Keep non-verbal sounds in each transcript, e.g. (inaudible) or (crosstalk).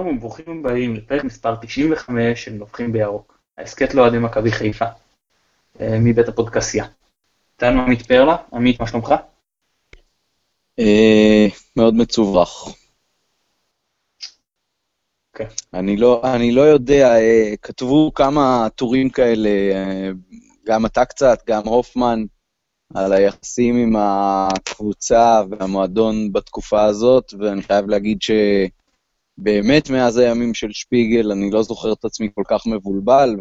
שלום וברוכים הבאים לפרק מספר 95 של נובחים בירוק, ההסכת לאוהדי מכבי חיפה, אה, מבית הפודקסייה. איתנו עמית פרלה, עמית, מה שלומך? אה, מאוד מצוברח. כן. אני לא, אני לא יודע, אה, כתבו כמה טורים כאלה, גם אתה קצת, גם הופמן, על היחסים עם הקבוצה והמועדון בתקופה הזאת, ואני חייב להגיד שבאמת מאז הימים של שפיגל אני לא זוכר את עצמי כל כך מבולבל,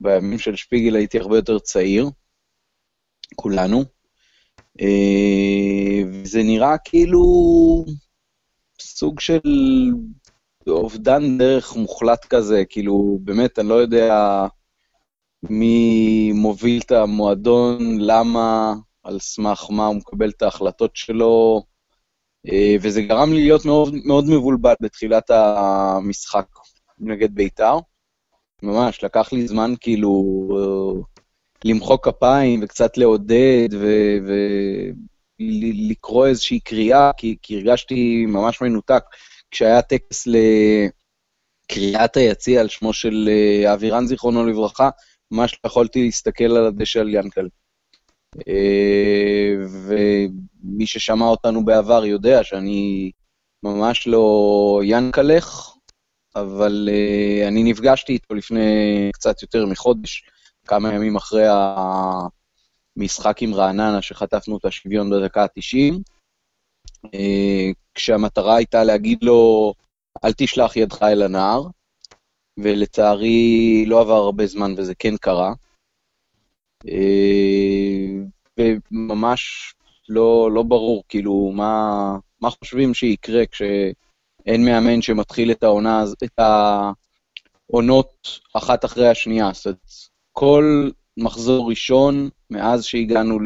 ובימים של שפיגל הייתי הרבה יותר צעיר, כולנו. אה, זה נראה כאילו סוג של אובדן דרך מוחלט כזה, כאילו, באמת, אני לא יודע מי מוביל את המועדון, למה, על סמך מה הוא מקבל את ההחלטות שלו, וזה גרם לי להיות מאוד, מאוד מבולבל בתחילת המשחק נגד בית"ר. ממש, לקח לי זמן כאילו אה, למחוא כפיים וקצת לעודד ולקרוא איזושהי קריאה, כי, כי הרגשתי ממש מנותק. כשהיה טקס לקריאת היציע על שמו של אה, אבירן, זיכרונו לברכה, ממש יכולתי להסתכל על הדשא על ינקל. אה, ומי ששמע אותנו בעבר יודע שאני ממש לא ינקלך, אבל אה, אני נפגשתי איתו לפני קצת יותר מחודש, כמה ימים אחרי המשחק עם רעננה, שחטפנו את השוויון בדקה ה-90, אה, כשהמטרה הייתה להגיד לו, אל תשלח ידך אל הנער, ולצערי לא עבר הרבה זמן וזה כן קרה. אה, וממש לא, לא ברור, כאילו, מה, מה חושבים שיקרה כשאין מאמן שמתחיל את העונה, את העונות אחת אחרי השנייה. זאת אומרת, כל מחזור ראשון, מאז שהגענו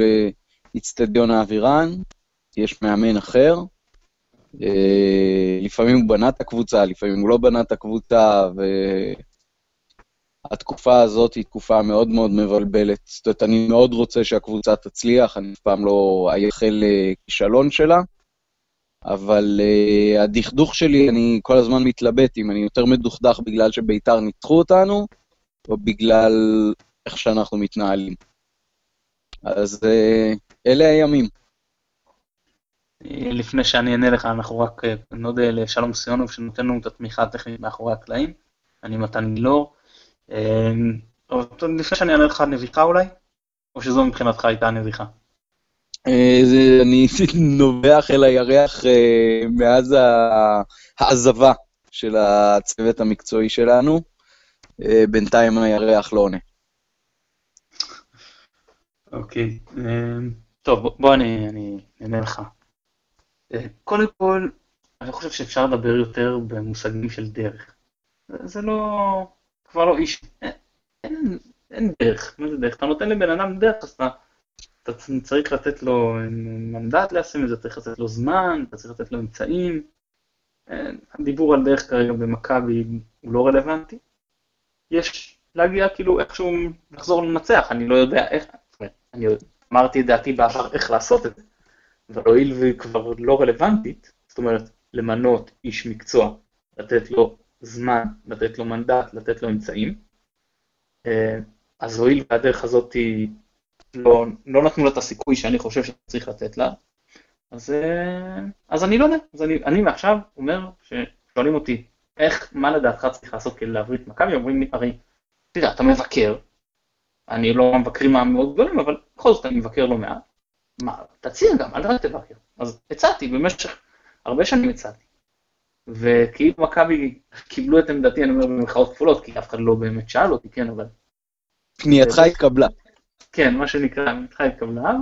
לאיצטדיון האווירן, יש מאמן אחר, אה, לפעמים הוא בנה את הקבוצה, לפעמים הוא לא בנה את הקבוצה, והתקופה הזאת היא תקופה מאוד מאוד מבלבלת. זאת אומרת, אני מאוד רוצה שהקבוצה תצליח, אני אף פעם לא אייחל לכישלון שלה, אבל uh, הדכדוך שלי, אני כל הזמן מתלבט אם אני יותר מדוכדך בגלל שביתר ניצחו אותנו, או בגלל איך שאנחנו מתנהלים. אז uh, אלה הימים. לפני שאני אענה לך, אנחנו רק אה, נודה לשלום סיונוב שנותן לנו את התמיכה הטכנית מאחורי הקלעים. אני מתן גילור. אה, לפני שאני אענה לך נביכה אולי? או שזו מבחינתך הייתה נביכה? אה, אני (laughs) נובח אל הירח מאז העזבה של הצוות המקצועי שלנו. בינתיים הירח לא עונה. אוקיי, טוב בוא אני אענה לך. קודם כל, אני חושב שאפשר לדבר יותר במושגים של דרך. זה לא, כבר לא איש, אין, אין, דרך, מה זה דרך? אתה נותן לבן אדם דרך, אז אתה, אתה צריך לתת לו מנדט ליישם את זה, צריך לתת לו זמן, אתה צריך לתת לו אמצעים. הדיבור על דרך כרגע במכבי הוא לא רלוונטי. יש להגיע כאילו איכשהו לחזור לנצח, אני לא יודע איך, אני אמרתי את דעתי בעבר איך לעשות את זה. אבל הואיל והיא כבר לא רלוונטית, זאת אומרת, למנות איש מקצוע, לתת לו זמן, לתת לו מנדט, לתת לו אמצעים, אה, אז הואיל והדרך הזאת לא, לא נתנו לה את הסיכוי שאני חושב שצריך לתת לה, אז, אה, אז אני לא יודע, אז אני, אני מעכשיו אומר, ששואלים אותי, איך, מה לדעתך צריך לעשות כדי להבריא את מכבי, אומרים לי, הרי, תראה, אתה מבקר, אני לא המבקרים המאוד גדולים, אבל בכל זאת אני מבקר לא מעט, מה, תציע גם, אל תבקר. אז הצעתי, במשך הרבה שנים הצעתי. וכאילו מכבי קיבלו את עמדתי, אני אומר במרכאות כפולות, כי אף אחד לא באמת שאל אותי, כן, אבל... פנייתך התקבלה. כן, מה שנקרא, פנייתך התקבלה,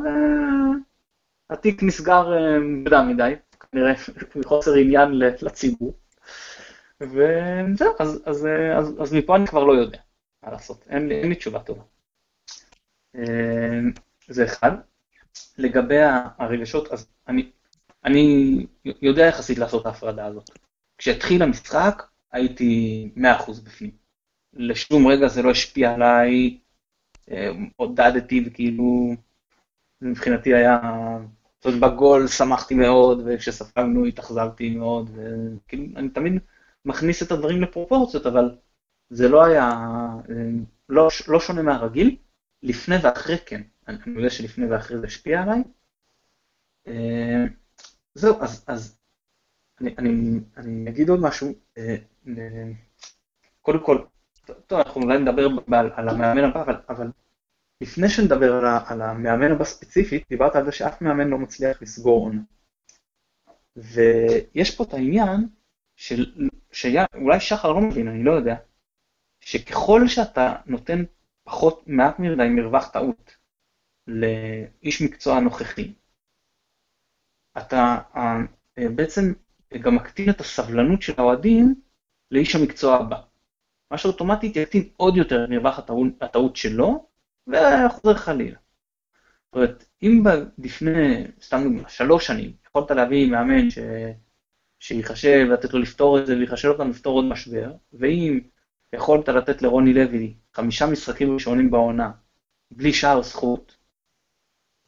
והתיק נסגר אה, מוקדם מדי, כנראה (laughs) מחוסר עניין לציבור. וזהו, אז, אז, אז, אז מפה אני כבר לא יודע מה לעשות, אין לי, אין לי תשובה טובה. אה, זה אחד. לגבי הרגשות, אז אני, אני יודע יחסית לעשות את ההפרדה הזאת. כשהתחיל המשחק, הייתי 100% בפנים. לשום רגע זה לא השפיע עליי, אה, עודדתי וכאילו, מבחינתי היה, זאת אומרת, בגול שמחתי מאוד, וכשספגנו התאכזבתי מאוד, וכאילו, אני תמיד מכניס את הדברים לפרופורציות, אבל זה לא היה, אה, לא, לא שונה מהרגיל, לפני ואחרי כן, אני יודע שלפני ואחרי זה השפיע עליי. אה, זהו, אז, אז אני, אני, אני אגיד עוד משהו, אה, קודם כל, טוב, אנחנו אולי נדבר על, על המאמן הבא, אבל, אבל לפני שנדבר על, על המאמן הבא ספציפית, דיברת על זה שאף מאמן לא מצליח לסגור עונה. ויש פה את העניין של, שאולי שחר לא מבין, אני לא יודע, שככל שאתה נותן פחות, מעט מדי מרווח טעות לאיש מקצוע הנוכחי, אתה אה, בעצם גם מקטין את הסבלנות של האוהדים לאיש המקצוע הבא. מה שאוטומטית יקטין עוד יותר את מרווח הטעות שלו, וחוזר חלילה. זאת אומרת, אם לפני, סתם דוגמא, שלוש שנים, יכולת להביא מאמן ש... שיחשב, לתת לו לפתור את זה, ויחשב אותנו לפתור עוד משבר, ואם יכולת לתת לרוני לוי חמישה משחקים ראשונים בעונה, בלי שער זכות,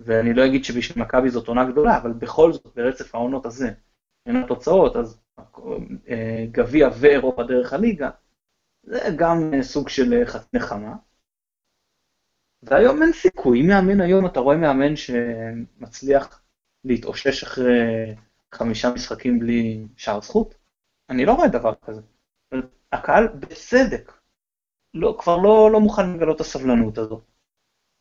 ואני לא אגיד שבשביל מכבי זאת עונה גדולה, אבל בכל זאת, ברצף העונות הזה, אין התוצאות, אז אה, גביע ואירופה דרך הליגה, זה גם סוג של חצי נחמה. והיום אין סיכוי, אם מאמן היום, אתה רואה מאמן שמצליח להתאושש אחרי חמישה משחקים בלי שער זכות? אני לא רואה דבר כזה. הקהל בצדק, לא, כבר לא, לא מוכן לגלות את הסבלנות הזו.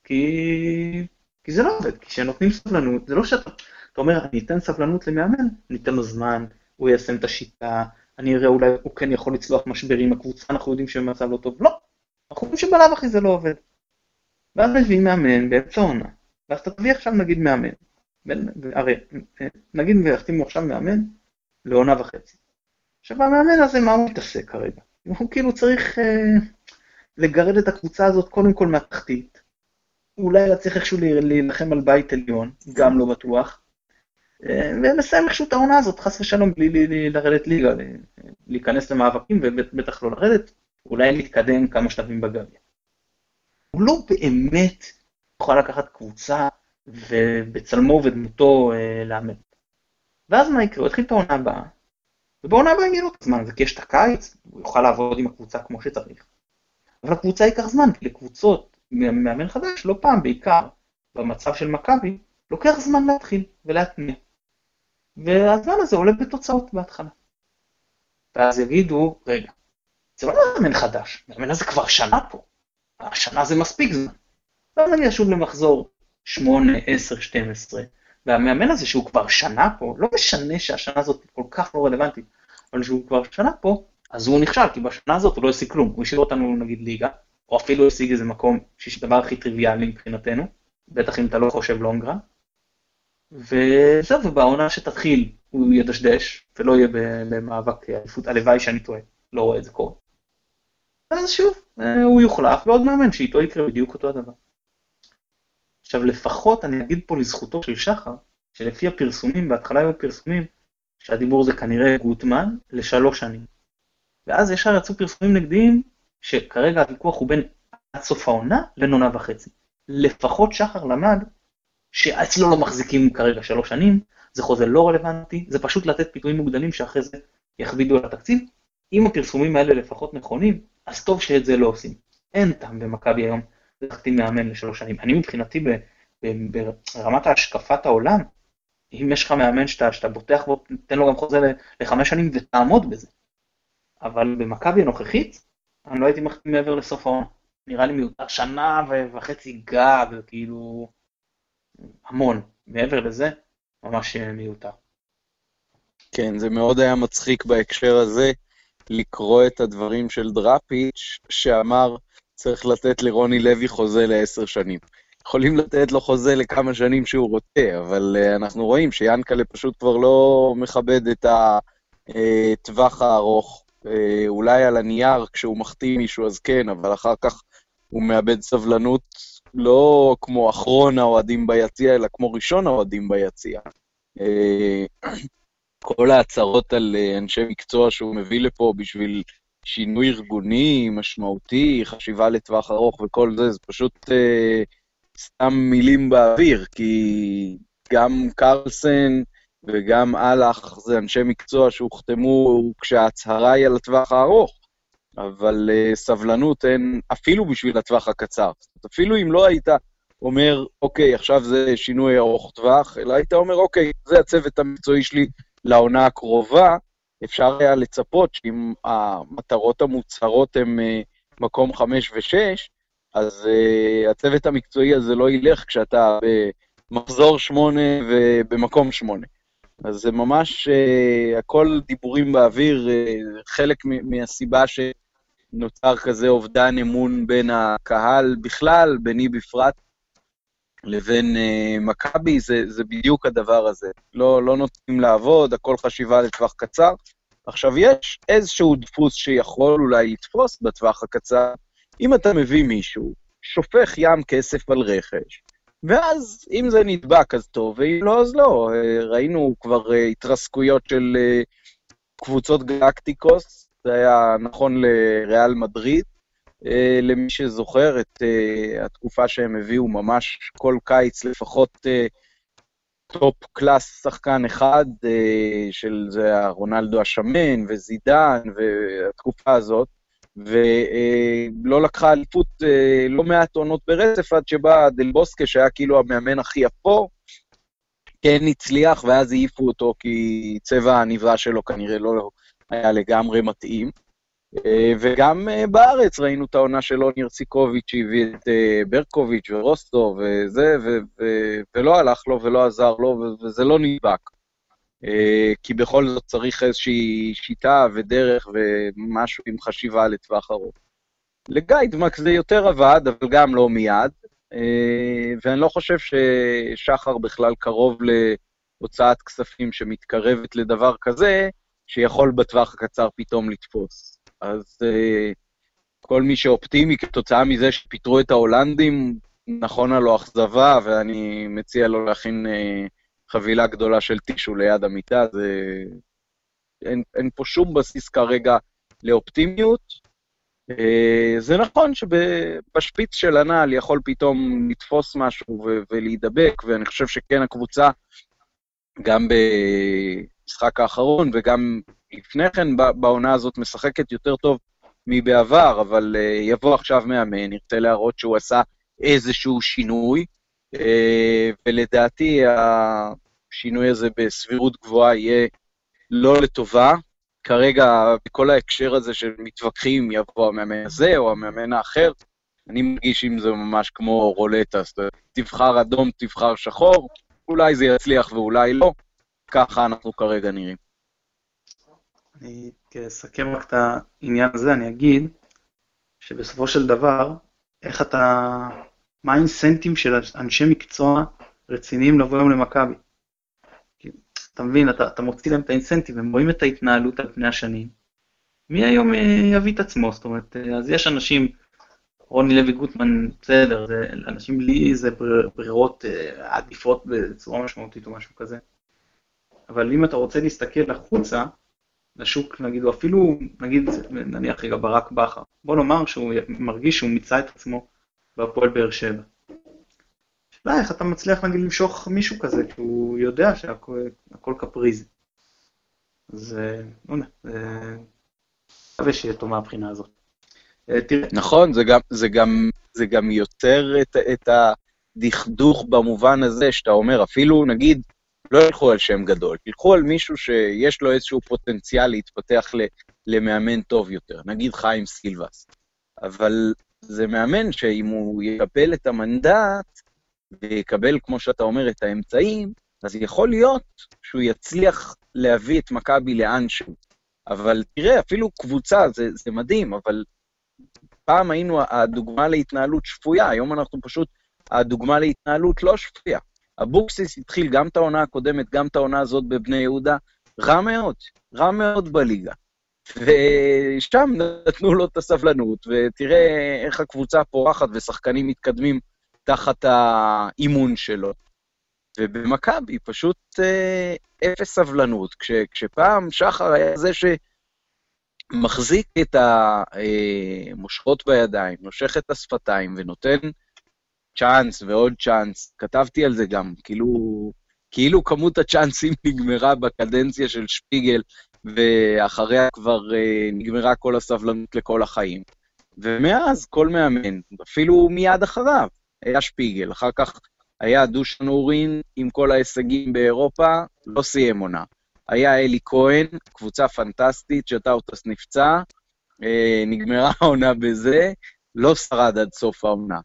כי, כי זה לא עובד, כי כשנותנים סבלנות, זה לא שאתה אתה אומר, אני אתן סבלנות למאמן, אני אתן לו זמן, הוא יישם את השיטה, אני אראה אולי הוא כן יכול לצלוח משברים, הקבוצה אנחנו יודעים שבמצב לא טוב, לא, אנחנו יודעים שבלאו הכי זה לא עובד. ואז מביאים מאמן באמצע עונה, ואז תביא עכשיו נגיד מאמן, הרי נגיד ויחתימו עכשיו מאמן לעונה וחצי. עכשיו המאמן הזה מה הוא מתעסק כרגע? הוא כאילו צריך אה, לגרד את הקבוצה הזאת קודם כל מהתחתית, אולי להצליח איכשהו להילחם על בית עליון, גם לא בטוח, ולסיים איכשהו את העונה הזאת, חס ושלום, בלי לרדת ליגה, להיכנס למאבקים ובטח לא לרדת, אולי להתקדם כמה שלבים בגביע. הוא לא באמת יכול לקחת קבוצה ובצלמו ובדמותו אה, לאמן. ואז מה יקרה? הוא יתחיל את העונה הבאה, ובעונה הבאה יהיה לו את הזמן הזה, כי יש את הקיץ, הוא יוכל לעבוד עם הקבוצה כמו שצריך. אבל הקבוצה ייקח זמן, כי לקבוצות, מאמן חדש, לא פעם, בעיקר במצב של מכבי, לוקח זמן להתחיל ולהתניע. והזמן הזה עולה בתוצאות בהתחלה. ואז יגידו, רגע, זה לא מאמן חדש, מאמן הזה כבר שנה פה, השנה זה מספיק זמן. ואז נגיע שוב למחזור 8, 10, 12, והמאמן הזה שהוא כבר שנה פה, לא משנה שהשנה הזאת כל כך לא רלוונטית, אבל שהוא כבר שנה פה, אז הוא נכשל, כי בשנה הזאת הוא לא השיג כלום, הוא השאיר אותנו נגיד ליגה, או אפילו השיג איזה מקום שיש דבר הכי טריוויאלי מבחינתנו, בטח אם אתה לא חושב לונגרן, וזהו, ובעונה שתתחיל הוא ידשדש, ולא יהיה במאבק אליפות, הלוואי שאני טועה, לא רואה את זה קורה. אז שוב, אה, הוא יוחלף בעוד מאמן שאיתו יקרה בדיוק אותו הדבר. עכשיו לפחות אני אגיד פה לזכותו של שחר, שלפי הפרסומים, בהתחלה היו פרסומים, שהדיבור זה כנראה גוטמן לשלוש שנים. ואז ישר יצאו פרסומים נגדיים, שכרגע הוויכוח הוא בין עד סוף העונה לבין עונה וחצי. לפחות שחר למד שאצלו לא מחזיקים כרגע שלוש שנים, זה חוזה לא רלוונטי, זה פשוט לתת פיתויים מוגדלים שאחרי זה יכבידו על התקציב. אם הפרסומים האלה לפחות נכונים, אז טוב שאת זה לא עושים. אין טעם במכבי היום להחתים מאמן לשלוש שנים. אני מבחינתי ברמת השקפת העולם, אם יש לך מאמן שאתה, שאתה בוטח בו, תן לו גם חוזה לחמש שנים ותעמוד בזה. אבל במכבי הנוכחית, אני לא הייתי מחתים מעבר לסוף העונה. נראה לי מיותר שנה וחצי גג, כאילו... המון. מעבר לזה, ממש מיותר. כן, זה מאוד היה מצחיק בהקשר הזה לקרוא את הדברים של דראפיץ', שאמר, צריך לתת לרוני לוי חוזה לעשר שנים. יכולים לתת לו חוזה לכמה שנים שהוא רוצה, אבל uh, אנחנו רואים שיאנקלה פשוט כבר לא מכבד את הטווח אה, הארוך. Uh, אולי על הנייר, כשהוא מחתים מישהו אז כן, אבל אחר כך הוא מאבד סבלנות לא כמו אחרון האוהדים ביציע, אלא כמו ראשון האוהדים ביציע. אה, (clears throat) כל ההצהרות על אה, אנשי מקצוע שהוא מביא לפה בשביל שינוי ארגוני, משמעותי, חשיבה לטווח ארוך וכל זה, זה פשוט אה, סתם מילים באוויר, כי גם קרלסן וגם אלח זה אנשי מקצוע שהוחתמו כשההצהרה היא על הטווח הארוך, אבל uh, סבלנות אין אפילו בשביל הטווח הקצר. אפילו אם לא היית אומר, אוקיי, עכשיו זה שינוי ארוך טווח, אלא היית אומר, אוקיי, זה הצוות המקצועי שלי לעונה הקרובה, אפשר היה לצפות שאם המטרות המוצהרות הן uh, מקום חמש ושש, אז uh, הצוות המקצועי הזה לא ילך כשאתה במחזור שמונה ובמקום שמונה. אז זה ממש uh, הכל דיבורים באוויר, uh, חלק מהסיבה שנוצר כזה אובדן אמון בין הקהל בכלל, ביני בפרט, לבין uh, מכבי, זה, זה בדיוק הדבר הזה. לא, לא נותנים לעבוד, הכל חשיבה לטווח קצר. עכשיו, יש איזשהו דפוס שיכול אולי לתפוס בטווח הקצר, אם אתה מביא מישהו, שופך ים כסף על רכש, ואז אם זה נדבק אז טוב, ואם לא אז לא. אה, ראינו כבר אה, התרסקויות של אה, קבוצות גלקטיקוס, זה היה נכון לריאל מדריד. למי שזוכר את התקופה שהם הביאו ממש כל קיץ לפחות top class שחקן אחד, של זה הרונלדו השמן וזידן והתקופה הזאת. ולא לקחה אליפות אה, לא מעט עונות ברצף, עד שבא דל בוסקה, שהיה כאילו המאמן הכי אפור, כן הצליח, ואז העיפו אותו כי צבע העניבה שלו כנראה לא היה לגמרי מתאים. אה, וגם אה, בארץ ראינו את העונה של אוניר ציקוביץ' שהביא את ברקוביץ' ורוסטו וזה, ולא הלך לו ולא עזר לו, וזה לא נדבק. אה, כי בכל זאת צריך איזושהי שיטה ודרך ומשהו עם חשיבה לטווח ארוך. לגיידמק זה יותר עבד, אבל גם לא מיד, אה, ואני לא חושב ששחר בכלל קרוב להוצאת כספים שמתקרבת לדבר כזה, שיכול בטווח הקצר פתאום לתפוס. אז אה, כל מי שאופטימי כתוצאה מזה שפיטרו את ההולנדים, נכונה לו אכזבה, ואני מציע לו להכין חבילה גדולה של טישו ליד המיטה, זה... אין, אין פה שום בסיס כרגע לאופטימיות. אה, זה נכון שבשפיץ של הנעל יכול פתאום לתפוס משהו ו- ולהידבק, ואני חושב שכן הקבוצה, גם במשחק האחרון וגם לפני כן בעונה הזאת, משחקת יותר טוב מבעבר, אבל אה, יבוא עכשיו מאמן, ירצה להראות שהוא עשה איזשהו שינוי, אה, ולדעתי השינוי הזה בסבירות גבוהה יהיה לא לטובה. כרגע, בכל ההקשר הזה של יבוא המאמן הזה או המאמן האחר, אני מרגיש אם זה ממש כמו רולטה, אז תבחר אדום, תבחר שחור, אולי זה יצליח ואולי לא, ככה אנחנו כרגע נראים. אני אסכם רק את העניין הזה, אני אגיד שבסופו של דבר, איך אתה, מה האינסנטים של אנשי מקצוע רציניים לבוא היום למכבי? אתה מבין, אתה, אתה מוציא להם את האינסנטיב, הם רואים את ההתנהלות על פני השנים. מי היום אה, יביא את עצמו? זאת אומרת, אה, אז יש אנשים, רוני לוי גוטמן, בסדר, אנשים בלי איזה ברירות אה, עדיפות בצורה משמעותית או משהו כזה. אבל אם אתה רוצה להסתכל החוצה, לשוק, נגיד, או אפילו, נגיד, נניח רגע ברק בכר, בוא נאמר שהוא מרגיש שהוא מיצה את עצמו בהפועל באר שבע. השאלה איך אתה מצליח נגיד למשוך מישהו כזה, כי הוא יודע שהכל קפריזי. אז לא יודע, מקווה שיהיה טוב מהבחינה הזאת. אה, נכון, זה גם, זה גם, זה גם יותר את, את הדכדוך במובן הזה, שאתה אומר, אפילו נגיד, לא ילכו על שם גדול, ילכו על מישהו שיש לו איזשהו פוטנציאל להתפתח למאמן טוב יותר, נגיד חיים סילבס. אבל זה מאמן שאם הוא יקבל את המנדט, ויקבל, כמו שאתה אומר, את האמצעים, אז יכול להיות שהוא יצליח להביא את מכבי לאנשהו. אבל תראה, אפילו קבוצה, זה, זה מדהים, אבל פעם היינו הדוגמה להתנהלות שפויה, היום אנחנו פשוט הדוגמה להתנהלות לא שפויה. אבוקסיס התחיל גם את העונה הקודמת, גם את העונה הזאת בבני יהודה, רע מאוד, רע מאוד בליגה. ושם נתנו לו את הסבלנות, ותראה איך הקבוצה פורחת ושחקנים מתקדמים תחת האימון שלו. ובמכבי פשוט אה, אפס סבלנות. כש, כשפעם שחר היה זה שמחזיק את המושכות אה, בידיים, נושך את השפתיים ונותן צ'אנס ועוד צ'אנס, כתבתי על זה גם, כאילו, כאילו כמות הצ'אנסים (laughs) נגמרה בקדנציה של שפיגל, ואחריה כבר uh, נגמרה כל הסבלנות לכל החיים. ומאז כל מאמן, אפילו מיד אחריו, היה שפיגל. אחר כך היה דושן אורין עם כל ההישגים באירופה, לא סיים עונה. היה אלי כהן, קבוצה פנטסטית, שטאוטס נפצע, אה, נגמרה (laughs) העונה בזה, לא שרד עד סוף העונה.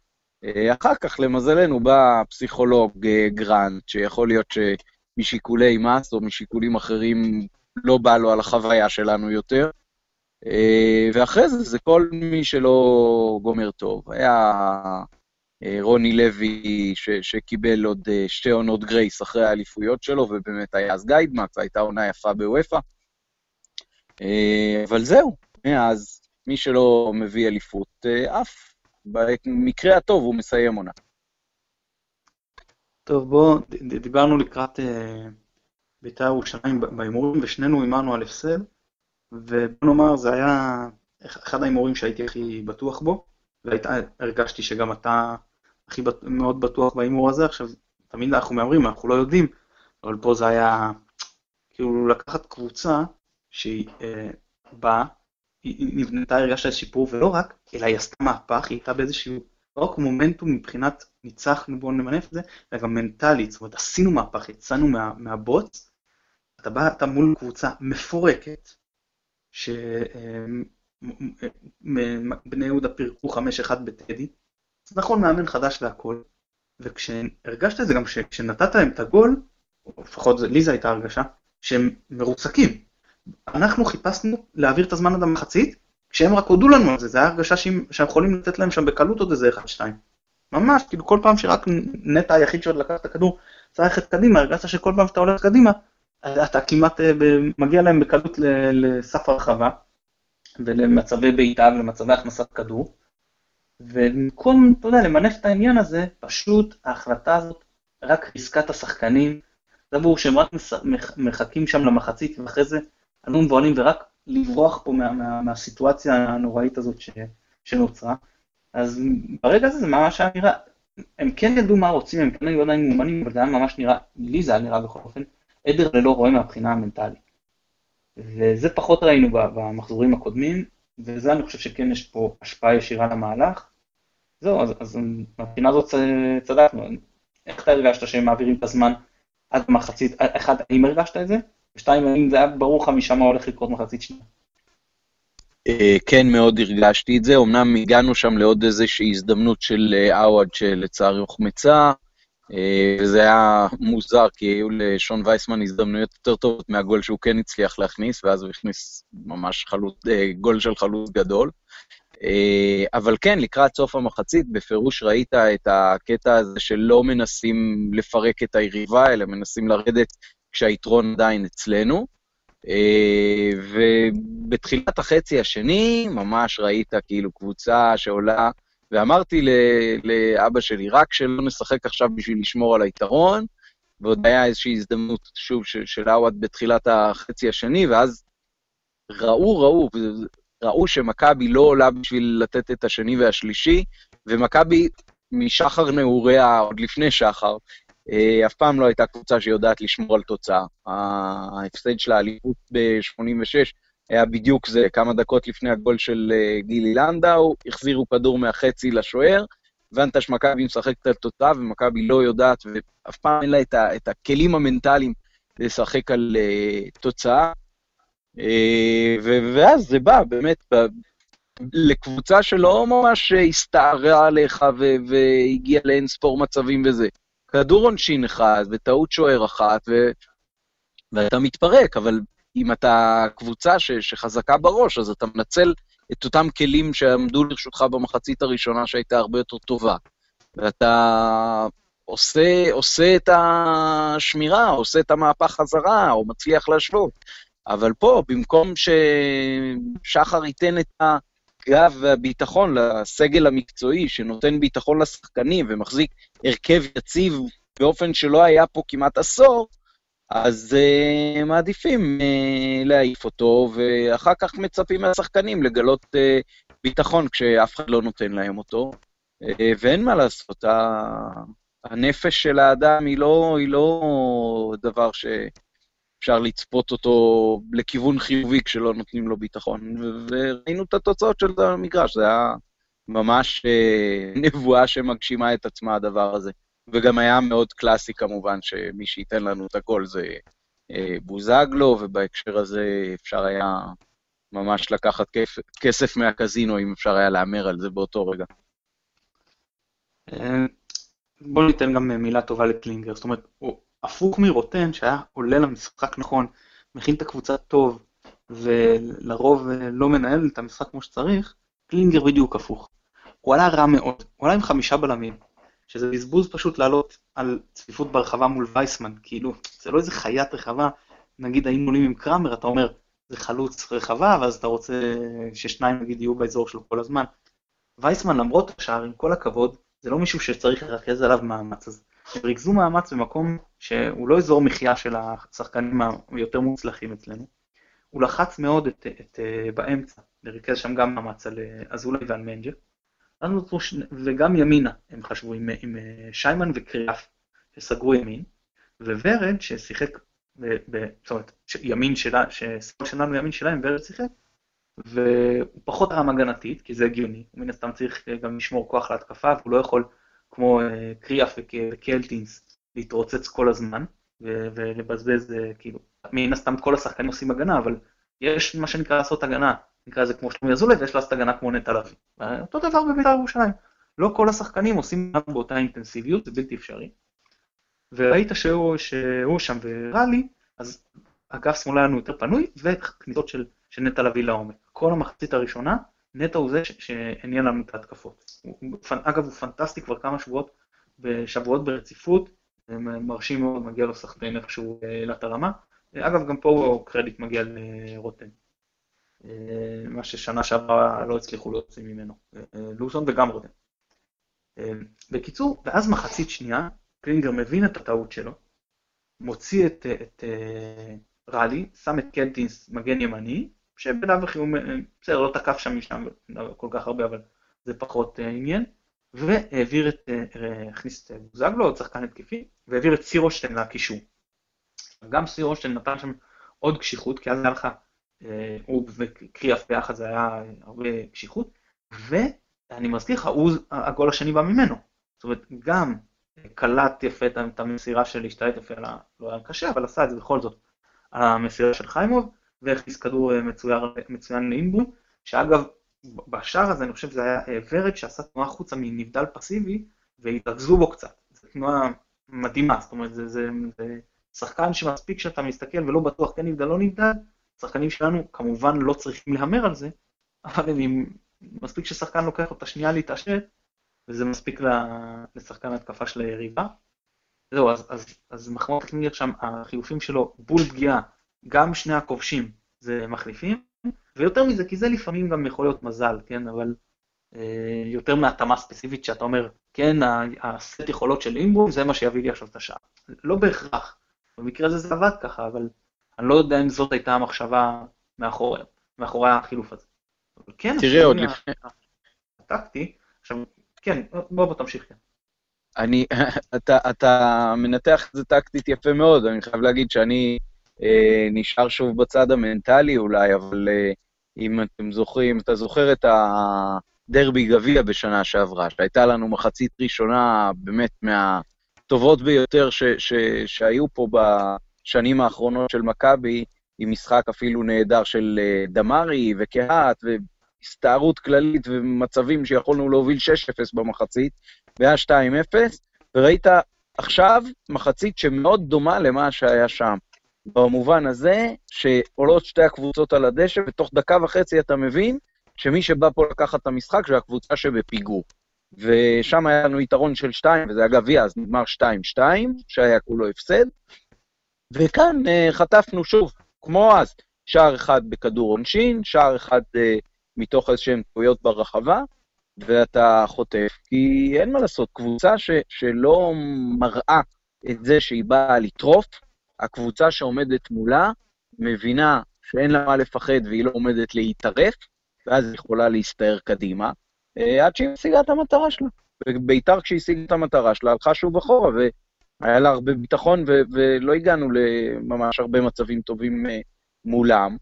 אה, אחר כך, למזלנו, בא פסיכולוג אה, גרנט, שיכול להיות שמשיקולי מס או משיקולים אחרים לא בא לו על החוויה שלנו יותר. ואחרי זה, זה כל מי שלא גומר טוב. היה רוני לוי, ש, שקיבל עוד שתי עונות גרייס אחרי האליפויות שלו, ובאמת היה אז גיידמקס, הייתה עונה יפה בוופא. אבל זהו, מאז, מי שלא מביא אליפות, עף. במקרה הטוב הוא מסיים עונה. טוב, בואו, דיברנו לקראת בית"ר ירושלים בהימורים, ושנינו הימרנו על הפסד, ובוא נאמר, זה היה אחד ההימורים שהייתי הכי בטוח בו, והרגשתי שגם אתה הכי בט... מאוד בטוח בהימור הזה. עכשיו, תמיד אנחנו מהמרים, אנחנו לא יודעים, אבל פה זה היה כאילו לקחת קבוצה שהיא אה, באה, נבנתה, הרגשת שיפור, ולא רק, אלא היא עשתה מהפך, היא הייתה באיזשהו, לא רק מומנטום מבחינת ניצחנו, בואו נמנף את זה, אלא גם מנטלית, זאת אומרת, עשינו מהפך, יצאנו מה, מהבוץ, אתה בא, אתה מול קבוצה מפורקת, שבני יהודה פירקו 5-1 בטדי, אז נכון, מאמן חדש והכל, וכשהרגשת את זה, גם כשנתת להם את הגול, או לפחות לי זו הייתה הרגשה, שהם מרוצקים. אנחנו חיפשנו להעביר את הזמן עד המחצית, כשהם רק הודו לנו על זה, זו הייתה הרגשה שאנחנו יכולים לתת להם שם בקלות עוד איזה 1-2. ממש, כאילו כל פעם שרק נטע היחיד שעוד לקח את הכדור צריך ללכת קדימה, הרגשת שכל פעם שאתה הולך קדימה, אתה כמעט אה, מגיע להם בקלות לסף הרחבה, ולמצבי בעיטה ולמצבי הכנסת כדור. ובמקום, אתה יודע, למנף את העניין הזה, פשוט ההחלטה הזאת רק את השחקנים. זה ברור שהם רק מחכים שם למחצית, ואחרי זה עלו מבוהלים, ורק לברוח פה מה, מה, מהסיטואציה הנוראית הזאת ש, שנוצרה. אז ברגע הזה זה ממש היה נראה, הם כן ידעו מה רוצים, הם כן היו עדיין מאומנים, אבל זה היה ממש נראה, לי זה היה נראה בכל אופן, עדר ללא רואה מהבחינה המנטלית. וזה פחות ראינו במחזורים הקודמים, וזה אני חושב שכן יש פה השפעה ישירה למהלך. זהו, אז, אז מבחינה הזאת צדקנו. איך אתה הרגשת שהם מעבירים את הזמן עד מחצית, אחד, האם הרגשת את זה? ושתיים, האם זה היה ברור לך משם מה הולך לקרות מחצית שנייה? אה, כן, מאוד הרגשתי את זה. אמנם הגענו שם לעוד איזושהי הזדמנות של אה, עווד שלצערי הוחמצה, אה, וזה היה מוזר, כי היו לשון וייסמן הזדמנויות יותר טובות מהגול שהוא כן הצליח להכניס, ואז הוא הכניס ממש חלוט, גול של חלוץ גדול. אבל כן, לקראת סוף המחצית, בפירוש ראית את הקטע הזה שלא מנסים לפרק את היריבה, אלא מנסים לרדת כשהיתרון עדיין אצלנו. אה, ובתחילת החצי השני, ממש ראית כאילו קבוצה שעולה, ואמרתי לאבא שלי, רק שלא נשחק עכשיו בשביל לשמור על היתרון, ועוד היה איזושהי הזדמנות, שוב, של עווד בתחילת החצי השני, ואז ראו, ראו, ראו שמכבי לא עולה בשביל לתת את השני והשלישי, ומכבי משחר נעוריה, עוד לפני שחר, אף פעם לא הייתה קבוצה שיודעת לשמור על תוצאה. ההפסד של האליפות ב-86 היה בדיוק זה, כמה דקות לפני הגול של אה, גילי לנדאו, החזירו כדור מהחצי לשוער, הבנת שמכבי משחקת על תוצאה ומכבי לא יודעת, ואף פעם אין לה את, ה, את הכלים המנטליים לשחק על uh, תוצאה. Uh, ואז זה בא, באמת, ב, לקבוצה שלא ממש הסתערה עליך והגיעה לאין ספור מצבים וזה. כדור עונשין אחד וטעות שוער אחת, ו... ואתה מתפרק, אבל אם אתה קבוצה ש... שחזקה בראש, אז אתה מנצל את אותם כלים שעמדו לרשותך במחצית הראשונה שהייתה הרבה יותר טובה. ואתה עושה, עושה את השמירה, עושה את המהפך חזרה, או מצליח להשוות. אבל פה, במקום ששחר ייתן את ה... הגב והביטחון לסגל המקצועי, שנותן ביטחון לשחקנים ומחזיק הרכב יציב באופן שלא היה פה כמעט עשור, אז uh, מעדיפים uh, להעיף אותו, ואחר כך מצפים מהשחקנים לגלות uh, ביטחון כשאף אחד לא נותן להם אותו. Uh, ואין מה לעשות, הנפש של האדם היא לא, היא לא דבר שאפשר לצפות אותו לכיוון חיובי כשלא נותנים לו ביטחון. וראינו את התוצאות של המגרש, זה היה ממש אה, נבואה שמגשימה את עצמה הדבר הזה. וגם היה מאוד קלאסי כמובן, שמי שייתן לנו את הגול זה אה, בוזגלו, ובהקשר הזה אפשר היה ממש לקחת כסף מהקזינו, אם אפשר היה להמר על זה באותו רגע. אה, בואו ניתן גם מילה טובה לקלינגר, זאת אומרת, הפוך מרוטן שהיה עולה למשחק נכון, מכין את הקבוצה טוב, ולרוב אה, לא מנהל את המשחק כמו שצריך, קלינגר בדיוק הפוך. הוא עלה רע מאוד, הוא עלה עם חמישה בלמים, שזה בזבוז פשוט לעלות על צפיפות ברחבה מול וייסמן, כאילו, זה לא איזה חיית רחבה, נגיד היינו עולים עם קראמר, אתה אומר, זה חלוץ רחבה, ואז אתה רוצה ששניים נגיד יהיו באזור שלו כל הזמן. וייסמן, למרות השער, עם כל הכבוד, זה לא מישהו שצריך לרכז עליו מאמץ. אז הם ריכזו מאמץ במקום שהוא לא אזור מחיה של השחקנים היותר מוצלחים אצלנו. הוא לחץ מאוד את, את, את, באמצע, לרכז שם גם מאמץ על אזולאי ועל מנג'ק. וגם ימינה הם חשבו עם, עם שיימן וקריאף שסגרו ימין, וורד ששיחק, ב, ב, זאת אומרת, ימין שלה, ששמאל שלנו ימין שלהם, ורד שיחק, והוא פחות רם הגנתית, כי זה הגיוני, הוא מן הסתם צריך גם לשמור כוח להתקפה, והוא לא יכול, כמו אה, קריאף וקלטינס, להתרוצץ כל הזמן, ולבזבז, אה, כאילו, מן הסתם כל השחקנים עושים הגנה, אבל יש מה שנקרא לעשות הגנה, נקרא לזה כמו שלומי אזולאי, ויש לעשות הגנה כמו נטע לביא. אותו דבר בבית"ר ירושלים. לא כל השחקנים עושים באותה אינטנסיביות, זה בלתי אפשרי. וראית שהוא, שהוא שם ורע לי, אז אגף שמאלה היה לנו יותר פנוי, וכניסות של, של נטע לביא לעומק. כל המחצית הראשונה, נטע הוא זה שעניין לנו את ההתקפות. הוא, אגב, הוא פנטסטי כבר כמה שבועות, בשבועות ברציפות, מרשים מאוד, מגיע לו סחטיין איכשהו העלה את הרמה. אגב, גם פה קרדיט מגיע לרוטן. מה ששנה שעברה לא הצליחו להוציא ממנו, לוזון וגם רוטן. בקיצור, ואז מחצית שנייה, קלינגר מבין את הטעות שלו, מוציא את, את uh, רלי, שם את קלטינס מגן ימני, שבלאו הכי הוא, בסדר, לא תקף שם משם כל כך הרבה, אבל זה פחות uh, עניין, והעביר את, uh, הכניס את בוזגלו, עוד שחקן התקפי, והעביר את סירושטיין לקישור. גם סירושטיין נתן שם עוד קשיחות, כי אז היה לך, הוא וקריאף ביחד זה היה הרבה קשיחות, ואני מזכיר לך, הוא, הגול השני בא ממנו. זאת אומרת, גם קלט יפה את המסירה של להשתלט יפה, לא היה קשה, אבל עשה את זה בכל זאת, המסירה של חיימוב, והכניס כדור אה, מצוין, מצוין לאינבו, שאגב, בשער הזה אני חושב שזה היה אה, ורד שעשה תנועה חוצה מנבדל פסיבי, והתרכזו בו קצת. זו תנועה מדהימה, זאת אומרת, זה, זה, זה שחקן שמספיק שאתה מסתכל ולא בטוח כן נבדל, לא נבדל, שחקנים שלנו כמובן לא צריכים להמר על זה, אבל אם מספיק ששחקן לוקח אותה שנייה להתעשת, וזה מספיק לשחקן התקפה של היריבה. זהו, אז, אז, אז מחמוד קלינגר שם, החילופים שלו בול פגיעה, גם שני הכובשים זה מחליפים, ויותר מזה, כי זה לפעמים גם יכול להיות מזל, כן, אבל אה, יותר מהתאמה ספציפית שאתה אומר, כן, הסט יכולות של אימבום זה מה שיביא לי עכשיו את השעה. לא בהכרח, במקרה הזה זה עבד ככה, אבל אני לא יודע אם זאת הייתה המחשבה מאחורי, מאחורי החילוף הזה. אבל כן, תראה עוד לפני. הטקטי, עכשיו, כן, בוא בוא תמשיך, כן. אני, (laughs) אתה, אתה מנתח את זה טקטית יפה מאוד, אני חייב להגיד שאני נשאר שוב בצד המנטלי אולי, אבל אה, אם אתם זוכרים, אתה זוכר את הדרבי גביע בשנה שעברה, שהייתה לנו מחצית ראשונה באמת מהטובות ביותר ש, ש, שהיו פה בשנים האחרונות של מכבי, עם משחק אפילו נהדר של אה, דמארי וקהת, הסתערות כללית ומצבים שיכולנו להוביל 6-0 במחצית, והיה 2-0, וראית עכשיו מחצית שמאוד דומה למה שהיה שם. במובן הזה שעולות שתי הקבוצות על הדשא, ותוך דקה וחצי אתה מבין שמי שבא פה לקחת את המשחק זה הקבוצה שבפיגור. ושם היה לנו יתרון של 2, וזה היה גביע, אז נגמר 2-2, שהיה כולו הפסד. וכאן uh, חטפנו שוב, כמו אז, שער אחד בכדור עונשין, שער אחד uh, מתוך איזשהן טעויות ברחבה, ואתה חוטף, כי אין מה לעשות, קבוצה ש, שלא מראה את זה שהיא באה לטרוף, הקבוצה שעומדת מולה מבינה שאין לה מה לפחד והיא לא עומדת להתערף, ואז היא יכולה להסתער קדימה, אה, עד שהיא משיגה את המטרה שלה. וביתר כשהשיגה את המטרה שלה, הלכה שוב אחורה, והיה לה הרבה ביטחון, ו- ולא הגענו לממש הרבה מצבים טובים uh, מולם.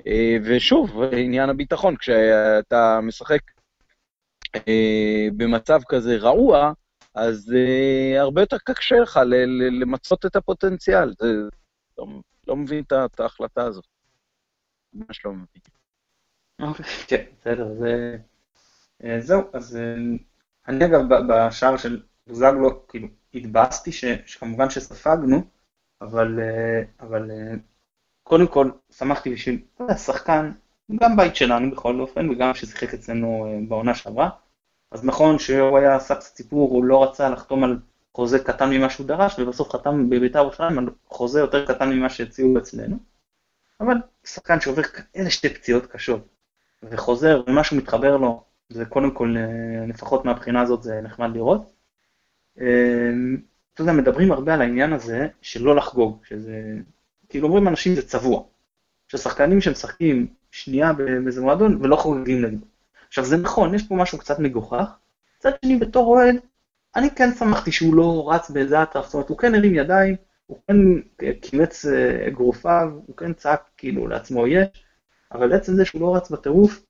Uh, ושוב, עניין הביטחון, כשאתה משחק במצב כזה רעוע, אז uh, הרבה יותר קשה לך למצות את הפוטנציאל. זה, לא, לא מבין את ההחלטה הזאת. ממש לא מבין. אוקיי, כן, בסדר, זה... אה, זהו, אז אה, אני אגב בשער של בוזגלו, כאילו, התבאסתי שכמובן שספגנו, אבל, אה, אבל קודם כל שמחתי בשביל השחקן, גם בית שלנו בכל אופן, וגם ששיחק אצלנו בעונה שעברה. אז נכון שהוא היה עשה קצת סיפור, הוא לא רצה לחתום על חוזה קטן ממה שהוא דרש, ובסוף חתם בבית"ר ירושלים על חוזה יותר קטן ממה שהציעו אצלנו. אבל שחקן שעובר כאלה שתי פציעות קשות, וחוזר, ומשהו מתחבר לו, זה קודם כל, לפחות מהבחינה הזאת זה נחמד לראות. אה, אתה יודע, מדברים הרבה על העניין הזה של לא לחגוג, שזה, כאילו אומרים אנשים זה צבוע. ששחקנים שמשחקים שנייה באיזה מועדון ולא חוגגים נגדו. עכשיו זה נכון, יש פה משהו קצת מגוחך. מצד שני, בתור אוהד, אני כן שמחתי שהוא לא רץ באיזה אטרף, זאת אומרת, הוא כן הרים ידיים, הוא כן קימץ אה, אגרופיו, הוא כן צעק כאילו לעצמו יש, אבל עצם זה שהוא לא רץ בטירוף,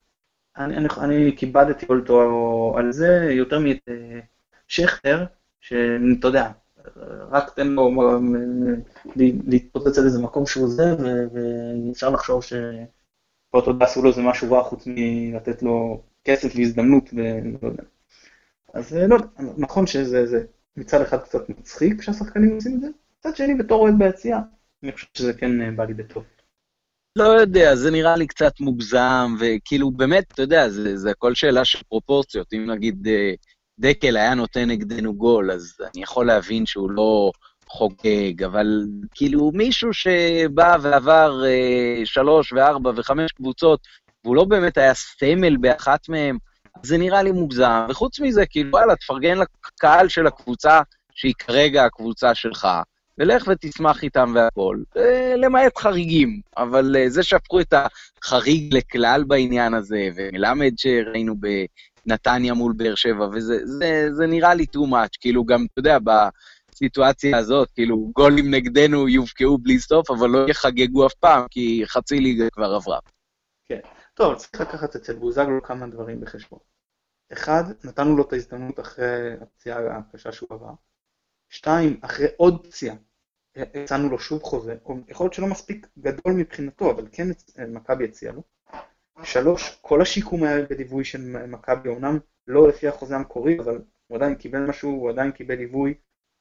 אני, אני, אני כיבדתי אותו על זה יותר מאת אה, שכטר, שאתה יודע, רק תן לו אה, להתפוצץ על איזה מקום שהוא זה, ואפשר לחשוב יודע, עשו לו איזה משהו רע חוץ מלתת לו כסף והזדמנות, ולא יודע. אז לא יודע, נכון שזה מצד אחד קצת מצחיק כשהשחקנים עושים את זה, מצד שני בתור אוהד ביציאה, אני חושב שזה כן בא לי בטוב. לא יודע, זה נראה לי קצת מוגזם, וכאילו, באמת, אתה יודע, זה, זה הכל שאלה של פרופורציות. אם נגיד אה, דקל היה נותן נגדנו גול, אז אני יכול להבין שהוא לא חוגג, אבל כאילו מישהו שבא ועבר אה, שלוש וארבע וחמש קבוצות, והוא לא באמת היה סמל באחת מהן, זה נראה לי מוגזם. וחוץ מזה, כאילו, וואלה, תפרגן לקהל של הקבוצה, שהיא כרגע הקבוצה שלך. ולך ותשמח איתם והכול, אה, למעט חריגים. אבל אה, זה שהפכו את החריג לכלל בעניין הזה, ומלמד שראינו בנתניה מול באר שבע, וזה זה, זה נראה לי too much, כאילו גם, אתה יודע, בסיטואציה הזאת, כאילו, גולים נגדנו יובקעו בלי סוף, אבל לא יחגגו אף פעם, כי חצי ליגה כבר עברה. כן. טוב, צריך לקחת אצל בוזגלו כמה דברים בחשבון. אחד, נתנו לו את ההזדמנות אחרי הפציעה הקשה שהוא עבר. שתיים, אחרי עוד פציעה, הצענו לו שוב חוזה, או יכול להיות שלא מספיק גדול מבחינתו, אבל כן מכבי הציע לו. שלוש, כל השיקום היה בליווי של מכבי, אמנם לא לפי החוזה המקורי, אבל הוא עדיין קיבל משהו, הוא עדיין קיבל ליווי.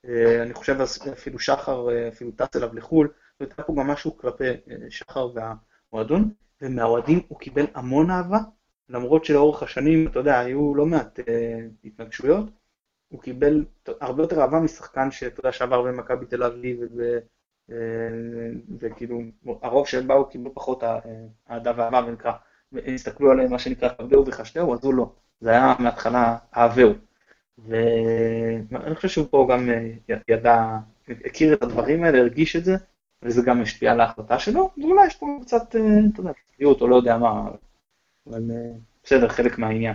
אה, אני חושב אפילו שחר, אה, אפילו טס אליו לחו"ל, והיה פה גם משהו כלפי אה, שחר והמועדון, ומהאוהדים הוא קיבל המון אהבה, למרות שלאורך השנים, אתה יודע, היו לא מעט התנגשויות, הוא קיבל הרבה יותר אהבה משחקן שאתה יודע שעבר במכבי תל אביב אה, וכאילו הרוב באו קיבלו פחות אהדה ואהבה ונקרא, הסתכלו עליהם מה שנקרא כבדהו וחשדהו, אז הוא לא, זה היה מההתחלה אהבהו. ואני חושב שהוא פה גם אה, ידע, הכיר את הדברים האלה, הרגיש את זה, וזה גם השפיע על ההחלטה שלו, ואולי יש פה קצת, אה, אתה יודע, צביעות או לא יודע מה, אבל בסדר, חלק מהעניין.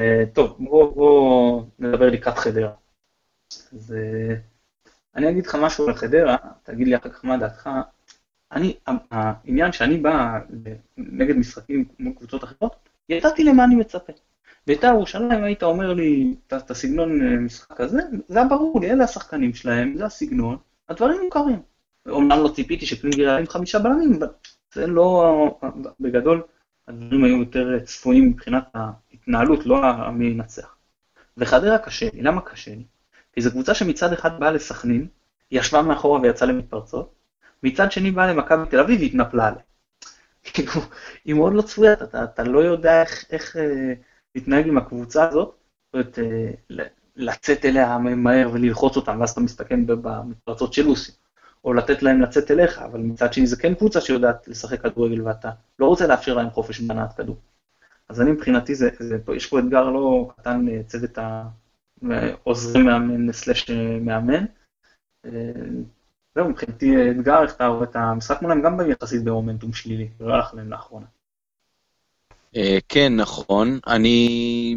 אה, טוב, בואו בוא נדבר לקראת חדרה. אז אה, אני אגיד לך משהו על חדרה, תגיד לי אחר כך מה דעתך. אני, העניין שאני בא נגד משחקים כמו קבוצות אחרות, ידעתי למה אני מצפה. בית"ר ירושלים היית אומר לי את הסגנון אה, משחק הזה, זה היה ברור לי, אלה השחקנים שלהם, זה הסגנון, הדברים מוכרים. אומנם לא ציפיתי שקלינגר היה עם חמישה בלמים, אבל זה לא, בגדול, הדברים היו יותר צפויים מבחינת ההתנהלות, לא מי ינצח. וחדרה קשה לי, למה קשה לי? כי זו קבוצה שמצד אחד באה לסכנין, ישבה מאחורה ויצאה למתפרצות, מצד שני באה למכבי תל אביב והתנפלה עליה. (laughs) כאילו, היא מאוד לא צפויה, אתה, אתה לא יודע איך, איך אה, להתנהג עם הקבוצה הזאת, זאת אומרת, אה, לצאת אליה מהר וללחוץ אותם, ואז אתה מסתכן במתפרצות של לוסי. או לתת להם לצאת אליך, אבל מצד שני זה כן קבוצה שיודעת לשחק כדורגל ואתה לא רוצה לאפשר להם חופש בהנעת כדור. אז אני מבחינתי, זה, זה, יש פה אתגר לא קטן לצוות העוזרי מאמן סלאש מאמן. אה, זהו, מבחינתי אתגר, איך אתה רואה את המשחק מולם, גם יחסית במומנטום שלילי, לא הלך להם לאחרונה. אה, כן, נכון. אני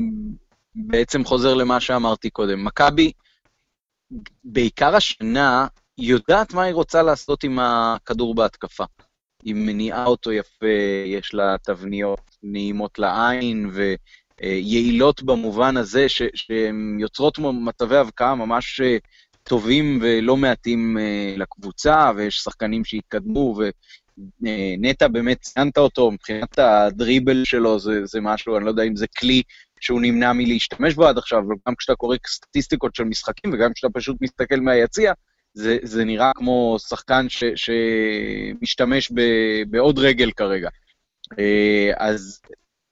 בעצם חוזר למה שאמרתי קודם. מכבי, בעיקר השנה, יודעת מה היא רוצה לעשות עם הכדור בהתקפה. היא מניעה אותו יפה, יש לה תבניות נעימות לעין ויעילות במובן הזה שהן יוצרות מצבי הבקעה ממש אה, טובים ולא מעטים אה, לקבוצה, ויש שחקנים שהתקדמו, ונטע באמת ציינת אותו, מבחינת הדריבל שלו זה, זה משהו, אני לא יודע אם זה כלי שהוא נמנע מלהשתמש בו עד עכשיו, אבל גם כשאתה קורא סטטיסטיקות של משחקים וגם כשאתה פשוט מסתכל מהיציע, זה, זה נראה כמו שחקן ש, שמשתמש ב, בעוד רגל כרגע. אה, אז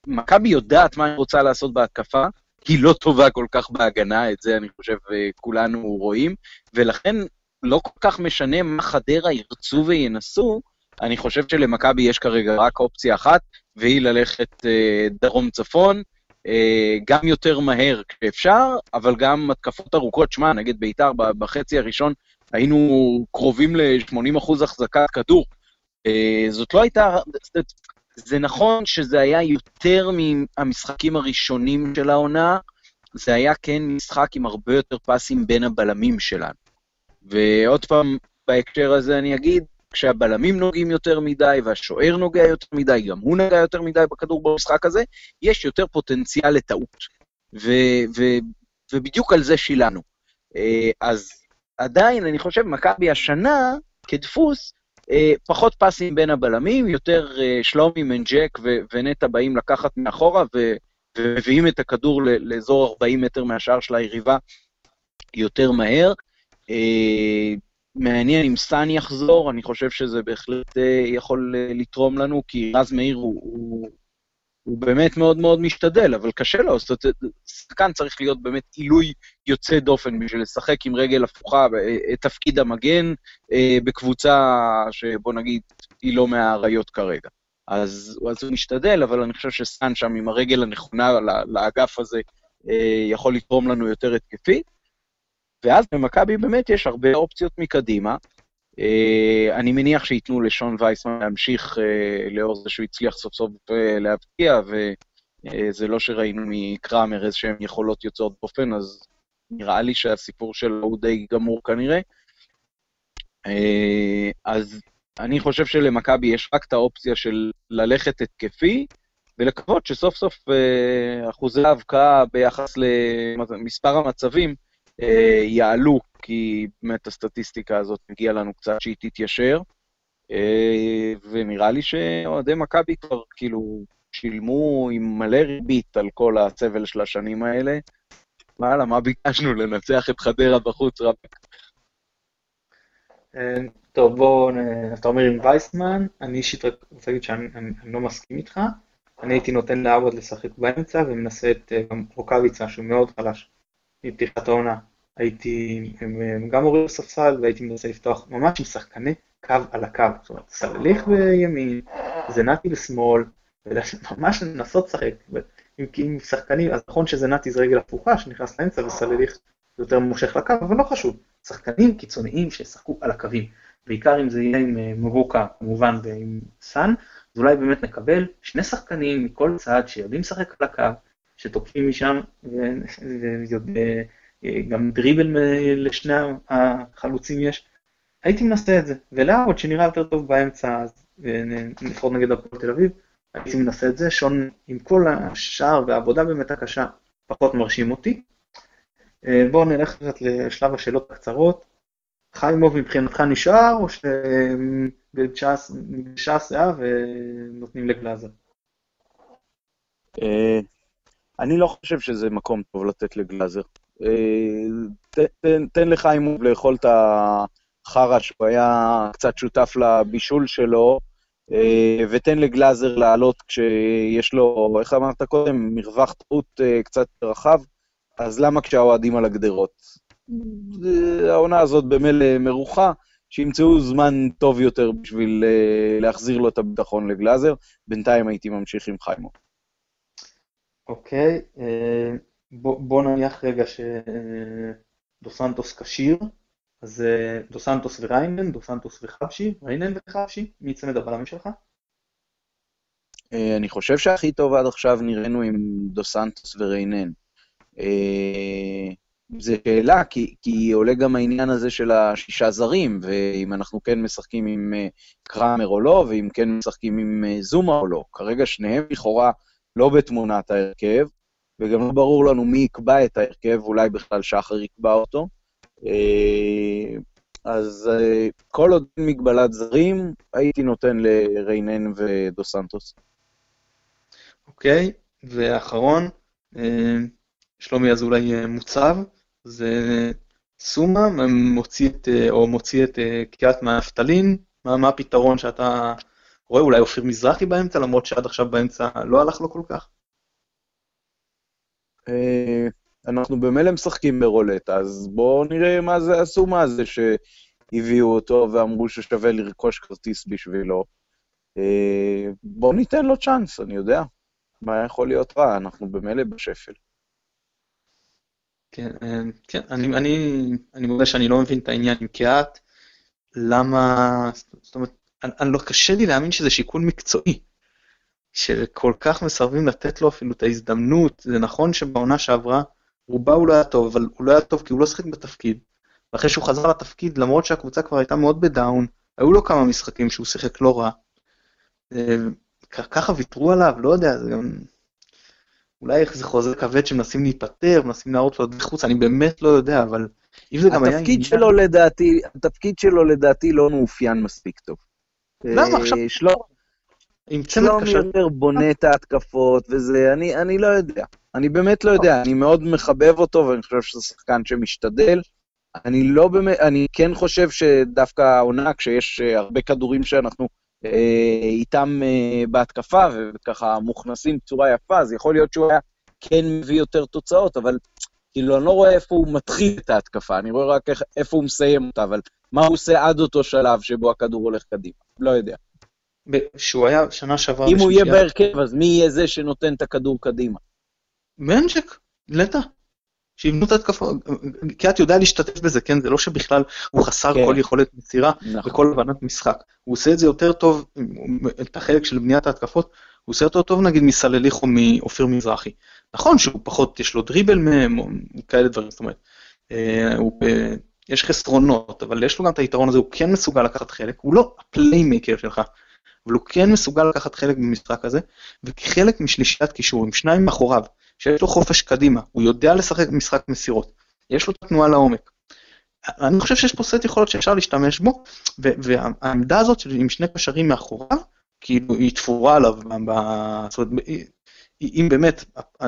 מכבי יודעת מה היא רוצה לעשות בהתקפה, היא לא טובה כל כך בהגנה, את זה אני חושב אה, כולנו רואים, ולכן לא כל כך משנה מה חדרה ירצו וינסו, אני חושב שלמכבי יש כרגע רק אופציה אחת, והיא ללכת אה, דרום-צפון, גם יותר מהר כשאפשר, אבל גם התקפות ארוכות. שמע, נגד בית"ר בחצי הראשון היינו קרובים ל-80% החזקת כדור. אה, זאת לא הייתה... זה נכון שזה היה יותר מהמשחקים הראשונים של העונה, זה היה כן משחק עם הרבה יותר פסים בין הבלמים שלנו. ועוד פעם, בהקשר הזה אני אגיד, כשהבלמים נוגעים יותר מדי והשוער נוגע יותר מדי, גם הוא נוגע יותר מדי בכדור במשחק הזה, יש יותר פוטנציאל לטעות. ו- ו- ובדיוק על זה שילמנו. אה, אז עדיין, אני חושב, מכבי השנה, כדפוס, אה, פחות פסים בין הבלמים, יותר אה, שלומי, מנג'ק ונטע באים לקחת מאחורה ומביאים את הכדור לאזור 40 מטר מהשער של היריבה יותר מהר. אה, מעניין אם סאן יחזור, אני חושב שזה בהחלט אה, יכול אה, לתרום לנו, כי רז מאיר הוא, הוא, הוא באמת מאוד מאוד משתדל, אבל קשה לו, זאת אומרת, שחקן צריך להיות באמת עילוי יוצא דופן בשביל לשחק עם רגל הפוכה את אה, תפקיד המגן אה, בקבוצה שבוא נגיד היא לא מהאריות כרגע. אז, אז הוא משתדל, אבל אני חושב שסאן שם עם הרגל הנכונה לאגף הזה אה, יכול לתרום לנו יותר התקפי. ואז במכבי באמת יש הרבה אופציות מקדימה. Uh, אני מניח שייתנו לשון וייסמן להמשיך uh, לאור זה שהוא הצליח סוף סוף uh, להבקיע, וזה uh, לא שראינו מקראמר איזשהן יכולות יוצאות דופן, אז נראה לי שהסיפור שלו הוא די גמור כנראה. Uh, אז אני חושב שלמכבי יש רק את האופציה של ללכת התקפי, ולקוות שסוף סוף uh, אחוזי ההבקעה ביחס למספר המצבים יעלו כי באמת הסטטיסטיקה הזאת מגיעה לנו קצת שהיא תתיישר, אה, ונראה לי שאוהדי מכבי כבר כאילו שילמו עם מלא ריבית על כל הסבל של השנים האלה. וואלה, מה ביקשנו? לנצח את חדרה בחוץ, רבק. אה, טוב, בוא, אתה אומר עם וייסמן, אני אישית רק רוצה להגיד שאני לא מסכים איתך. אני הייתי נותן לעבוד לשחק באמצע ומנסה את אה, רוקאביצה, שהוא מאוד חלש, מפתיחת העונה. הייתי גם מוריד לספסל והייתי מנסה לפתוח ממש עם שחקני קו על הקו, זאת אומרת סלליך בימין, זנתי בשמאל, וממש לנסות לשחק, עם שחקנים, אז נכון שזנתי זה רגל הפוכה שנכנס לאמצע וסלליך יותר מושך לקו, אבל לא חשוב, שחקנים קיצוניים שישחקו על הקווים, בעיקר אם זה יהיה עם אה, מבוקה כמובן ועם סאן, אז אולי באמת נקבל שני שחקנים מכל צד שיודעים לשחק על הקו, שתוקפים משם, ויודעים גם דריבל לשני החלוצים יש. הייתי מנסה את זה, ולאבוד שנראה יותר טוב באמצע, לפחות נגד הפועל תל אביב, הייתי מנסה את זה, שון עם כל השער והעבודה באמת הקשה, פחות מרשים אותי. אה, בואו נלך קצת לשלב השאלות הקצרות. חיימוב מבחינתך נשאר, או שבש"ס היה ונותנים לגלאזר? אני לא חושב שזה מקום טוב לתת לגלאזר. אה, תן, תן לחיימוב לאכול את החרא שהוא היה קצת שותף לבישול שלו, אה, ותן לגלאזר לעלות כשיש לו, איך אמרת קודם, מרווח טעות אה, קצת רחב, אז למה כשהאוהדים על הגדרות? העונה הזאת במילא מרוחה, שימצאו זמן טוב יותר בשביל להחזיר לו את הביטחון לגלאזר. בינתיים הייתי ממשיך עם חיימוב. אוקיי, okay, בוא, בוא נניח רגע שדו סנטוס כשיר, אז אה, דו סנטוס וקינן, דו סנטוס וחבשי, קינן וחבשי, מי צמד הבלמים שלך? אה, אני חושב שהכי טוב עד עכשיו נראינו עם דו סנטוס וקינן. אה, זה שאלה, כי, כי עולה גם העניין הזה של השישה זרים, ואם אנחנו כן משחקים עם אה, קראמר או לא, ואם כן משחקים עם אה, זומה או לא. כרגע שניהם לכאורה לא בתמונת ההרכב, וגם לא ברור לנו מי יקבע את ההרכב, אולי בכלל שחר יקבע אותו. אז כל עוד מגבלת זרים, הייתי נותן לריינן ודו סנטוס. אוקיי, ואחרון, שלומי אזולאי מוצב. זה סומה מוציא את, או מוציא את אה, קיאט מהנפטלין, מה, מה הפתרון שאתה רואה? אולי אופיר מזרחי באמצע, למרות שעד עכשיו באמצע לא הלך לו כל כך? אה, אנחנו במילא משחקים ברולט, אז בואו נראה מה זה הסומה הזה שהביאו אותו ואמרו ששווה לרכוש כרטיס בשבילו. אה, בואו ניתן לו צ'אנס, אני יודע. מה יכול להיות רע? אנחנו במילא בשפל. כן, אה, כן, אני, אני, אני מודה שאני לא מבין את העניין עם קיאט, למה, זאת אומרת, אני, אני לא, קשה לי להאמין שזה שיקול מקצועי, שכל כך מסרבים לתת לו אפילו את ההזדמנות, זה נכון שבעונה שעברה, רובה הוא לא היה טוב, אבל הוא לא היה טוב כי הוא לא שיחק בתפקיד, ואחרי שהוא חזר לתפקיד, למרות שהקבוצה כבר הייתה מאוד בדאון, היו לו כמה משחקים שהוא שיחק לא רע, אה, ככה ויתרו עליו, לא יודע, זה גם... אולי איך זה חוזה כבד שמנסים להיפטר, מנסים להראות לו חוץ, אני באמת לא יודע, אבל אם זה גם היה... התפקיד שלו לדעתי, התפקיד שלו לדעתי לא מאופיין מספיק טוב. למה עכשיו? שלומי יותר בונה את ההתקפות וזה, אני, אני לא יודע. אני באמת לא יודע, אני מאוד מחבב אותו ואני חושב שזה שחקן שמשתדל. אני לא באמת, אני כן חושב שדווקא העונה, כשיש אה, הרבה כדורים שאנחנו אה, איתם אה, בהתקפה, וככה מוכנסים בצורה יפה, אז יכול להיות שהוא היה כן מביא יותר תוצאות, אבל כאילו, אני לא רואה איפה הוא מתחיל את ההתקפה, אני רואה רק איך, איפה הוא מסיים אותה, אבל מה הוא עושה עד אותו שלב שבו הכדור הולך קדימה? לא יודע. שהוא היה שנה שעברה... אם הוא יהיה בהרכב, אז מי יהיה זה שנותן את הכדור קדימה? מנג'ק, לטה. שיבנו את ההתקפה, כי את יודע להשתתף בזה, כן? זה לא שבכלל הוא חסר כן. כל יכולת מסירה נכון. וכל הבנת משחק. הוא עושה את זה יותר טוב, את החלק של בניית ההתקפות, הוא עושה יותר טוב נגיד מסלליך או מאופיר מזרחי. נכון שהוא פחות, יש לו דריבל מהם, או כאלה דברים, זאת אומרת, אה, הוא, אה, יש חסרונות, אבל יש לו גם את היתרון הזה, הוא כן מסוגל לקחת חלק, הוא לא הפליימקר שלך, אבל הוא כן מסוגל לקחת חלק במשחק הזה, וכחלק משלישיית קישור, עם שניים מאחוריו, שיש לו חופש קדימה, הוא יודע לשחק משחק מסירות, יש לו תנועה לעומק. אני חושב שיש פה סט יכולות שאפשר להשתמש בו, והעמדה הזאת עם שני קשרים מאחוריו, כאילו היא תפורה עליו, ב... זאת אומרת, אם באמת,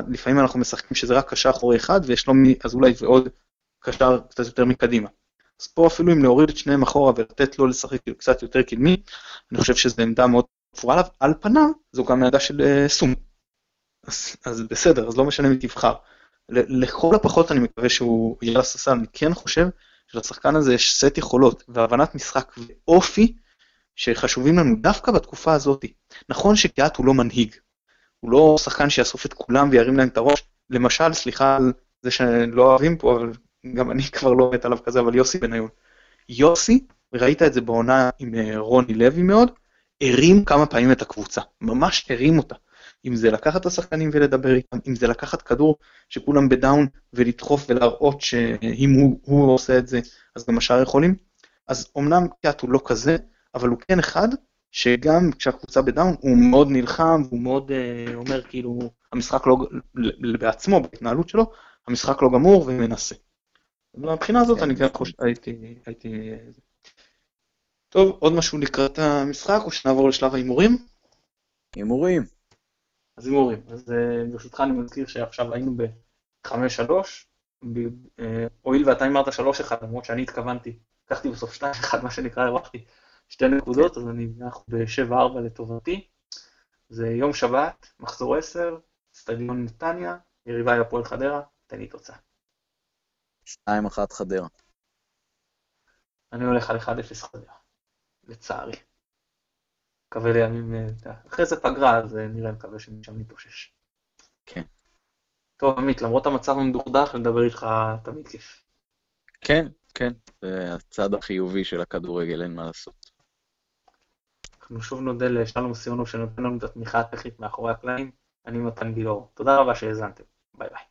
לפעמים אנחנו משחקים שזה רק קשר אחורי אחד, ויש לו אז אולי ועוד קשר קצת יותר מקדימה. אז פה אפילו אם להוריד את שניהם אחורה ולתת לו לשחק קצת יותר קדמי, אני חושב שזו עמדה מאוד תפורה עליו, על פניו זו גם עמדה של uh, סום. אז, אז בסדר, אז לא משנה מי תבחר. לכל הפחות אני מקווה שהוא יהיה לספסל, אני כן חושב שלשחקן הזה יש סט יכולות והבנת משחק ואופי שחשובים לנו דווקא בתקופה הזאת. נכון שקיאט הוא לא מנהיג, הוא לא שחקן שיאסוף את כולם וירים להם את הראש. למשל, סליחה על זה שלא אוהבים פה, אבל גם אני כבר לא מת עליו כזה, אבל יוסי בניון. יוסי, ראית את זה בעונה עם אה, רוני לוי מאוד, הרים כמה פעמים את הקבוצה, ממש הרים אותה. אם זה לקחת את השחקנים ולדבר איתם, אם זה לקחת כדור שכולם בדאון ולדחוף ולהראות שאם הוא, הוא עושה את זה, אז גם השאר יכולים. אז אמנם קיאט הוא לא כזה, אבל הוא כן אחד שגם כשהקבוצה בדאון הוא מאוד נלחם, הוא מאוד uh, אומר כאילו, המשחק לא, בעצמו, בהתנהלות שלו, המשחק לא גמור ומנסה. מהבחינה הזאת אני כן חושב, הייתי, הייתי... טוב, עוד משהו לקראת המשחק, או שנעבור לשלב ההימורים? הימורים. אז הימורים. אז אה, ברשותך אני מזכיר שעכשיו היינו ב-5-3, אה, הואיל ואתה אמרת 3-1, למרות שאני התכוונתי, לקחתי בסוף 2-1, מה שנקרא, הרווחתי שתי נקודות, אז אני, אנחנו ב-7-4 לטובתי. זה יום שבת, מחזור 10, סטדיון נתניה, יריבה היא הפועל חדרה, תן לי תוצאה. 2-1 חדרה. אני הולך על 1-0 חדרה, לצערי. מקווה לימים, אה, אחרי זה פגרה, אז אה, נראה, מקווה שמשם נתאושש. כן. טוב, עמית, למרות המצב המדורדך, לדבר איתך תמיד כיף. כן, כן, זה הצד החיובי של הכדורגל, אין מה לעשות. אנחנו שוב נודה לשלום סיונוב שנותן לנו את התמיכה הטכנית מאחורי הקלעים. אני מתן גילאור. תודה רבה שהאזנתם. ביי ביי.